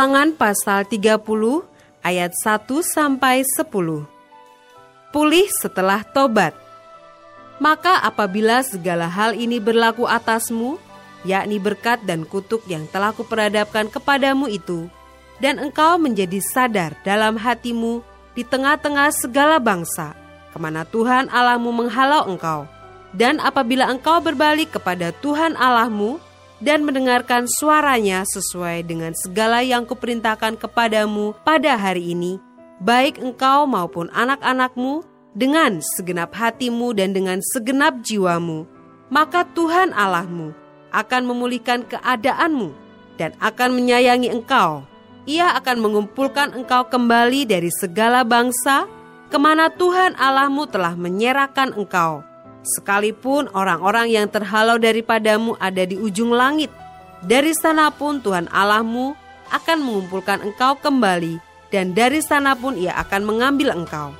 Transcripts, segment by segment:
Ulangan pasal 30 ayat 1 sampai 10. Pulih setelah tobat. Maka apabila segala hal ini berlaku atasmu, yakni berkat dan kutuk yang telah kuperadapkan kepadamu itu, dan engkau menjadi sadar dalam hatimu di tengah-tengah segala bangsa, ke mana Tuhan Allahmu menghalau engkau, dan apabila engkau berbalik kepada Tuhan Allahmu, dan mendengarkan suaranya sesuai dengan segala yang kuperintahkan kepadamu pada hari ini, baik engkau maupun anak-anakmu, dengan segenap hatimu dan dengan segenap jiwamu, maka Tuhan Allahmu akan memulihkan keadaanmu dan akan menyayangi engkau. Ia akan mengumpulkan engkau kembali dari segala bangsa ke mana Tuhan Allahmu telah menyerahkan engkau Sekalipun orang-orang yang terhalau daripadamu ada di ujung langit, dari sana pun Tuhan Allahmu akan mengumpulkan engkau kembali, dan dari sana pun ia akan mengambil engkau.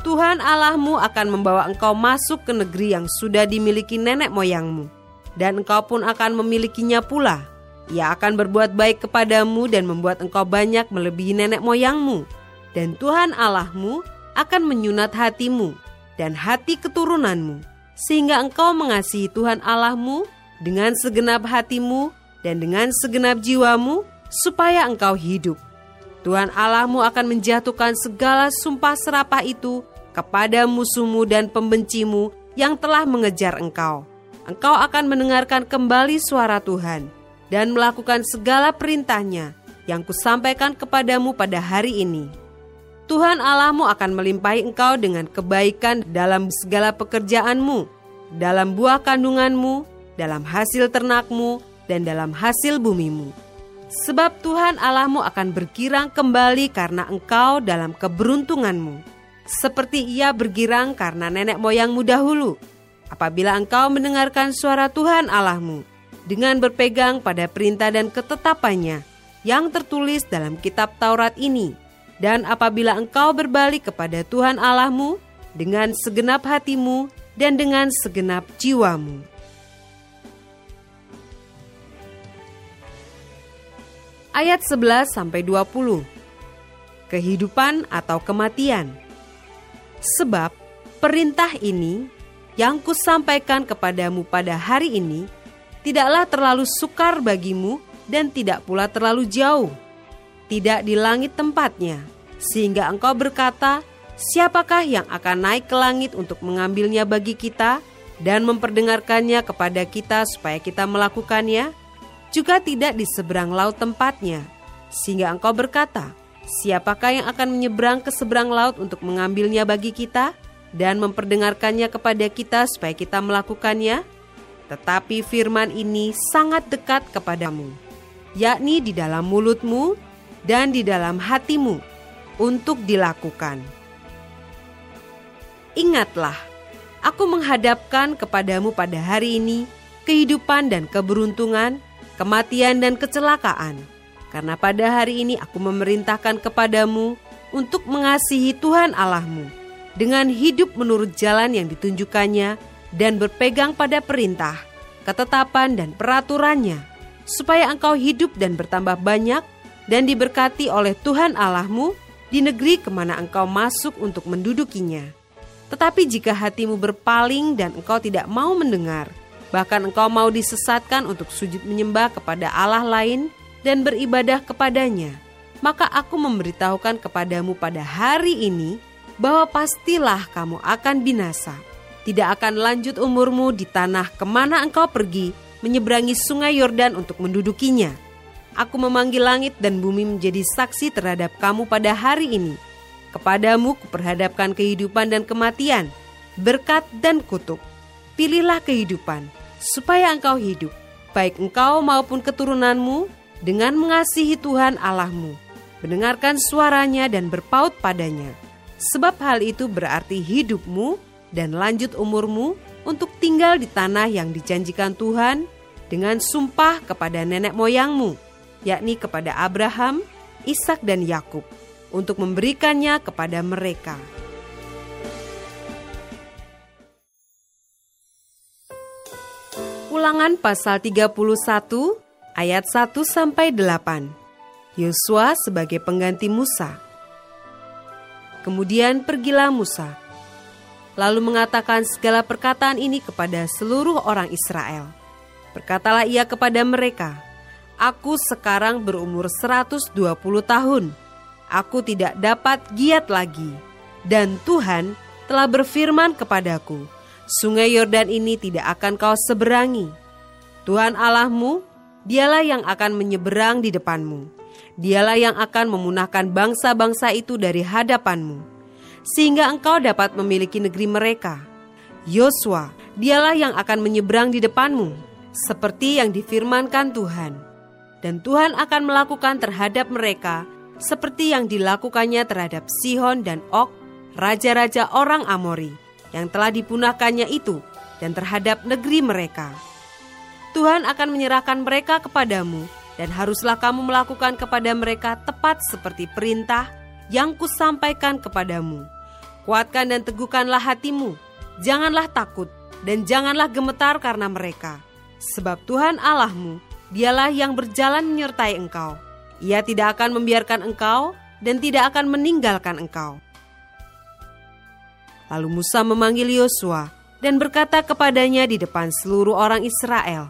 Tuhan Allahmu akan membawa engkau masuk ke negeri yang sudah dimiliki nenek moyangmu, dan engkau pun akan memilikinya pula. Ia akan berbuat baik kepadamu dan membuat engkau banyak melebihi nenek moyangmu. Dan Tuhan Allahmu akan menyunat hatimu dan hati keturunanmu sehingga engkau mengasihi Tuhan Allahmu dengan segenap hatimu dan dengan segenap jiwamu, supaya engkau hidup. Tuhan Allahmu akan menjatuhkan segala sumpah serapah itu kepada musuhmu dan pembencimu yang telah mengejar engkau. Engkau akan mendengarkan kembali suara Tuhan dan melakukan segala perintahnya yang kusampaikan kepadamu pada hari ini. Tuhan Allahmu akan melimpahi engkau dengan kebaikan dalam segala pekerjaanmu, dalam buah kandunganmu, dalam hasil ternakmu, dan dalam hasil bumimu. Sebab Tuhan Allahmu akan bergirang kembali karena engkau dalam keberuntunganmu, seperti ia bergirang karena nenek moyangmu dahulu. Apabila engkau mendengarkan suara Tuhan Allahmu dengan berpegang pada perintah dan ketetapannya yang tertulis dalam kitab Taurat ini, dan apabila engkau berbalik kepada Tuhan Allahmu dengan segenap hatimu dan dengan segenap jiwamu. Ayat 11 sampai 20. Kehidupan atau kematian. Sebab perintah ini yang kusampaikan kepadamu pada hari ini tidaklah terlalu sukar bagimu dan tidak pula terlalu jauh tidak di langit tempatnya, sehingga engkau berkata, Siapakah yang akan naik ke langit untuk mengambilnya bagi kita dan memperdengarkannya kepada kita supaya kita melakukannya? Juga tidak di seberang laut tempatnya, sehingga engkau berkata, Siapakah yang akan menyeberang ke seberang laut untuk mengambilnya bagi kita dan memperdengarkannya kepada kita supaya kita melakukannya? Tetapi firman ini sangat dekat kepadamu, yakni di dalam mulutmu dan di dalam hatimu untuk dilakukan. Ingatlah, aku menghadapkan kepadamu pada hari ini kehidupan dan keberuntungan, kematian dan kecelakaan. Karena pada hari ini aku memerintahkan kepadamu untuk mengasihi Tuhan Allahmu dengan hidup menurut jalan yang ditunjukkannya dan berpegang pada perintah, ketetapan dan peraturannya, supaya engkau hidup dan bertambah banyak dan diberkati oleh Tuhan Allahmu di negeri ke mana engkau masuk untuk mendudukinya. Tetapi jika hatimu berpaling dan engkau tidak mau mendengar, bahkan engkau mau disesatkan untuk sujud menyembah kepada Allah lain dan beribadah kepadanya, maka aku memberitahukan kepadamu pada hari ini bahwa pastilah kamu akan binasa. Tidak akan lanjut umurmu di tanah ke mana engkau pergi menyeberangi sungai Yordan untuk mendudukinya aku memanggil langit dan bumi menjadi saksi terhadap kamu pada hari ini. Kepadamu kuperhadapkan kehidupan dan kematian, berkat dan kutuk. Pilihlah kehidupan, supaya engkau hidup, baik engkau maupun keturunanmu, dengan mengasihi Tuhan Allahmu, mendengarkan suaranya dan berpaut padanya. Sebab hal itu berarti hidupmu dan lanjut umurmu untuk tinggal di tanah yang dijanjikan Tuhan dengan sumpah kepada nenek moyangmu, yakni kepada Abraham, Ishak dan Yakub, untuk memberikannya kepada mereka. Ulangan pasal 31 ayat 1 sampai 8. Yosua sebagai pengganti Musa. Kemudian pergilah Musa, lalu mengatakan segala perkataan ini kepada seluruh orang Israel. Berkatalah ia kepada mereka, Aku sekarang berumur 120 tahun. Aku tidak dapat giat lagi. Dan Tuhan telah berfirman kepadaku, Sungai Yordan ini tidak akan kau seberangi. Tuhan Allahmu, dialah yang akan menyeberang di depanmu. Dialah yang akan memunahkan bangsa-bangsa itu dari hadapanmu, sehingga engkau dapat memiliki negeri mereka. Yosua, dialah yang akan menyeberang di depanmu, seperti yang difirmankan Tuhan. Dan Tuhan akan melakukan terhadap mereka seperti yang dilakukannya terhadap Sihon dan Ok, raja-raja orang Amori yang telah dipunahkannya itu dan terhadap negeri mereka. Tuhan akan menyerahkan mereka kepadamu dan haruslah kamu melakukan kepada mereka tepat seperti perintah yang kusampaikan kepadamu. Kuatkan dan teguhkanlah hatimu, janganlah takut dan janganlah gemetar karena mereka. Sebab Tuhan Allahmu, dialah yang berjalan menyertai engkau. Ia tidak akan membiarkan engkau dan tidak akan meninggalkan engkau. Lalu Musa memanggil Yosua dan berkata kepadanya di depan seluruh orang Israel,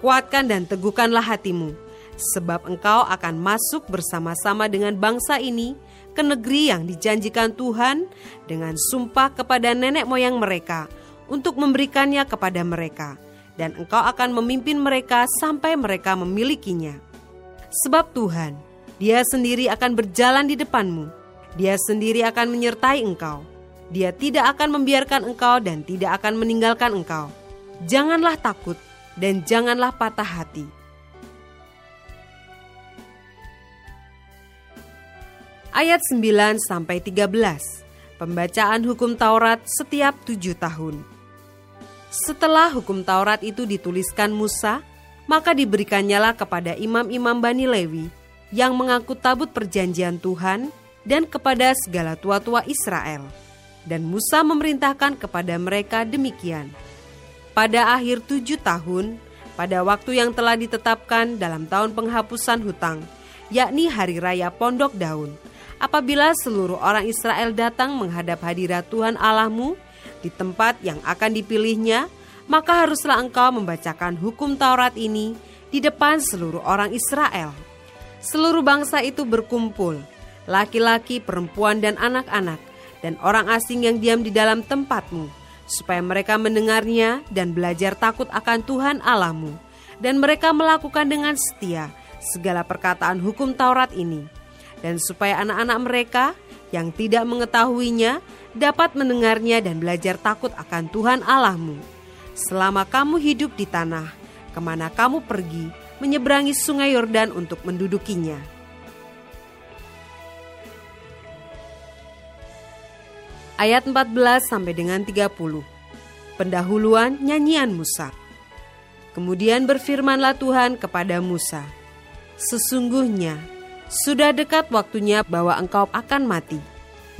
"Kuatkan dan teguhkanlah hatimu, sebab engkau akan masuk bersama-sama dengan bangsa ini ke negeri yang dijanjikan Tuhan dengan sumpah kepada nenek moyang mereka untuk memberikannya kepada mereka, dan engkau akan memimpin mereka sampai mereka memilikinya. Sebab Tuhan, Dia sendiri akan berjalan di depanmu, Dia sendiri akan menyertai engkau." Dia tidak akan membiarkan engkau dan tidak akan meninggalkan engkau. Janganlah takut dan janganlah patah hati. Ayat 9 sampai 13. Pembacaan hukum Taurat setiap tujuh tahun. Setelah hukum Taurat itu dituliskan Musa, maka diberikannya kepada imam-imam Bani Lewi yang mengangkut tabut perjanjian Tuhan dan kepada segala tua-tua Israel dan Musa memerintahkan kepada mereka demikian. Pada akhir tujuh tahun, pada waktu yang telah ditetapkan dalam tahun penghapusan hutang, yakni hari raya pondok daun, apabila seluruh orang Israel datang menghadap hadirat Tuhan Allahmu di tempat yang akan dipilihnya, maka haruslah engkau membacakan hukum Taurat ini di depan seluruh orang Israel. Seluruh bangsa itu berkumpul, laki-laki, perempuan, dan anak-anak, dan orang asing yang diam di dalam tempatmu, supaya mereka mendengarnya dan belajar takut akan Tuhan Allahmu, dan mereka melakukan dengan setia segala perkataan hukum Taurat ini, dan supaya anak-anak mereka yang tidak mengetahuinya dapat mendengarnya dan belajar takut akan Tuhan Allahmu. Selama kamu hidup di tanah, ke mana kamu pergi, menyeberangi sungai Yordan untuk mendudukinya ayat 14 sampai dengan 30. Pendahuluan nyanyian Musa. Kemudian berfirmanlah Tuhan kepada Musa, Sesungguhnya sudah dekat waktunya bahwa engkau akan mati.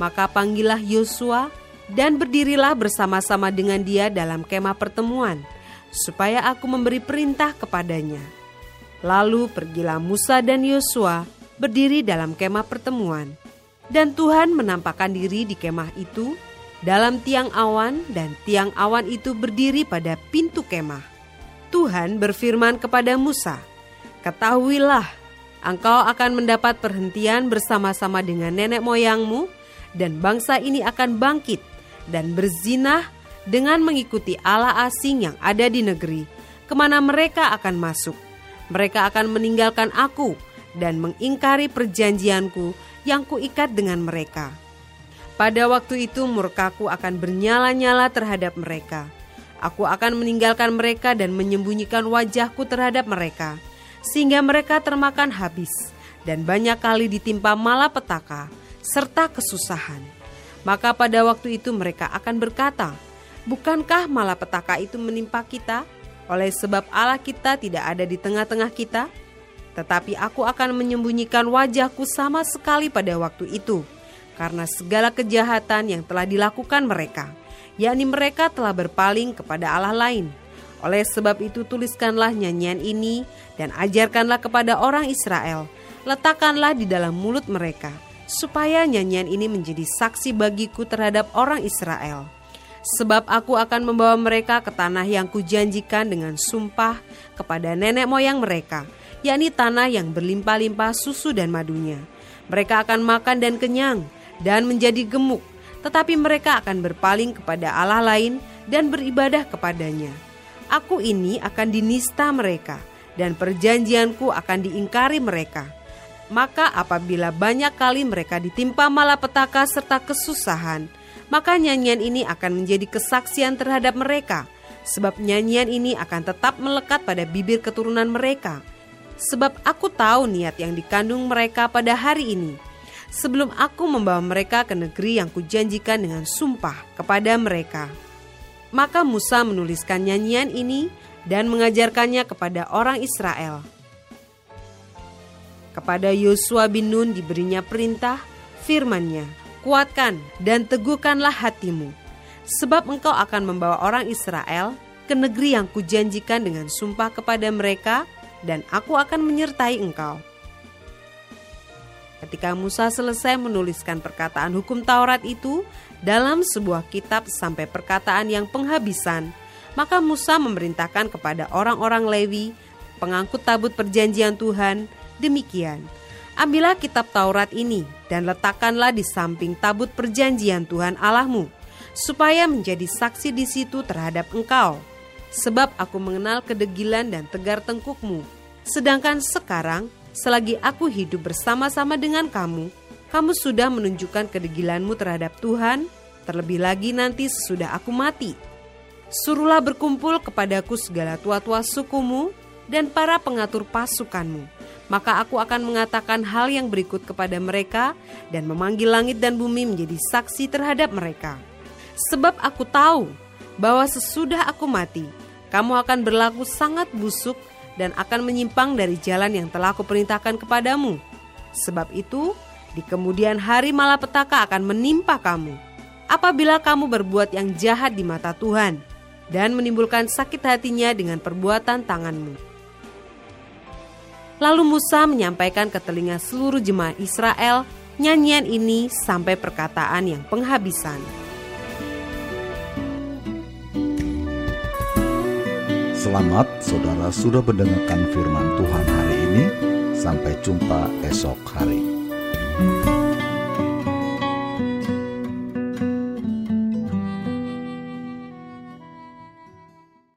Maka panggillah Yosua dan berdirilah bersama-sama dengan dia dalam kemah pertemuan, supaya aku memberi perintah kepadanya. Lalu pergilah Musa dan Yosua berdiri dalam kemah pertemuan dan Tuhan menampakkan diri di kemah itu dalam tiang awan dan tiang awan itu berdiri pada pintu kemah. Tuhan berfirman kepada Musa, Ketahuilah, engkau akan mendapat perhentian bersama-sama dengan nenek moyangmu dan bangsa ini akan bangkit dan berzinah dengan mengikuti Allah asing yang ada di negeri, ke mana mereka akan masuk. Mereka akan meninggalkan aku dan mengingkari perjanjianku yang kuikat dengan mereka. Pada waktu itu murkaku akan bernyala-nyala terhadap mereka. Aku akan meninggalkan mereka dan menyembunyikan wajahku terhadap mereka, sehingga mereka termakan habis dan banyak kali ditimpa malapetaka serta kesusahan. Maka pada waktu itu mereka akan berkata, Bukankah malapetaka itu menimpa kita? Oleh sebab Allah kita tidak ada di tengah-tengah kita? Tetapi aku akan menyembunyikan wajahku sama sekali pada waktu itu, karena segala kejahatan yang telah dilakukan mereka, yakni mereka telah berpaling kepada Allah lain. Oleh sebab itu tuliskanlah nyanyian ini dan ajarkanlah kepada orang Israel, letakkanlah di dalam mulut mereka, supaya nyanyian ini menjadi saksi bagiku terhadap orang Israel.' Sebab aku akan membawa mereka ke tanah yang kujanjikan dengan sumpah kepada nenek moyang mereka, yakni tanah yang berlimpah-limpah susu dan madunya. Mereka akan makan dan kenyang dan menjadi gemuk, tetapi mereka akan berpaling kepada Allah lain dan beribadah kepadanya. Aku ini akan dinista mereka, dan perjanjianku akan diingkari mereka. Maka apabila banyak kali mereka ditimpa malapetaka serta kesusahan, maka nyanyian ini akan menjadi kesaksian terhadap mereka, sebab nyanyian ini akan tetap melekat pada bibir keturunan mereka. Sebab aku tahu niat yang dikandung mereka pada hari ini, sebelum aku membawa mereka ke negeri yang kujanjikan dengan sumpah kepada mereka. Maka Musa menuliskan nyanyian ini dan mengajarkannya kepada orang Israel. Kepada Yosua bin Nun diberinya perintah, firmannya, kuatkan dan teguhkanlah hatimu, sebab engkau akan membawa orang Israel ke negeri yang kujanjikan dengan sumpah kepada mereka, dan aku akan menyertai engkau. Ketika Musa selesai menuliskan perkataan hukum Taurat itu dalam sebuah kitab sampai perkataan yang penghabisan, maka Musa memerintahkan kepada orang-orang Lewi, pengangkut tabut perjanjian Tuhan, demikian: Ambillah kitab Taurat ini dan letakkanlah di samping tabut perjanjian Tuhan Allahmu, supaya menjadi saksi di situ terhadap engkau. Sebab aku mengenal kedegilan dan tegar tengkukmu. Sedangkan sekarang, selagi aku hidup bersama-sama dengan kamu, kamu sudah menunjukkan kedegilanmu terhadap Tuhan, terlebih lagi nanti sesudah aku mati. Suruhlah berkumpul kepadaku segala tua-tua sukumu dan para pengatur pasukanmu maka aku akan mengatakan hal yang berikut kepada mereka dan memanggil langit dan bumi menjadi saksi terhadap mereka. Sebab aku tahu bahwa sesudah aku mati, kamu akan berlaku sangat busuk dan akan menyimpang dari jalan yang telah aku perintahkan kepadamu. Sebab itu, di kemudian hari malapetaka akan menimpa kamu. Apabila kamu berbuat yang jahat di mata Tuhan dan menimbulkan sakit hatinya dengan perbuatan tanganmu. Lalu Musa menyampaikan ke telinga seluruh jemaat Israel nyanyian ini sampai perkataan yang penghabisan. Selamat saudara sudah mendengarkan firman Tuhan hari ini. Sampai jumpa esok hari. thank you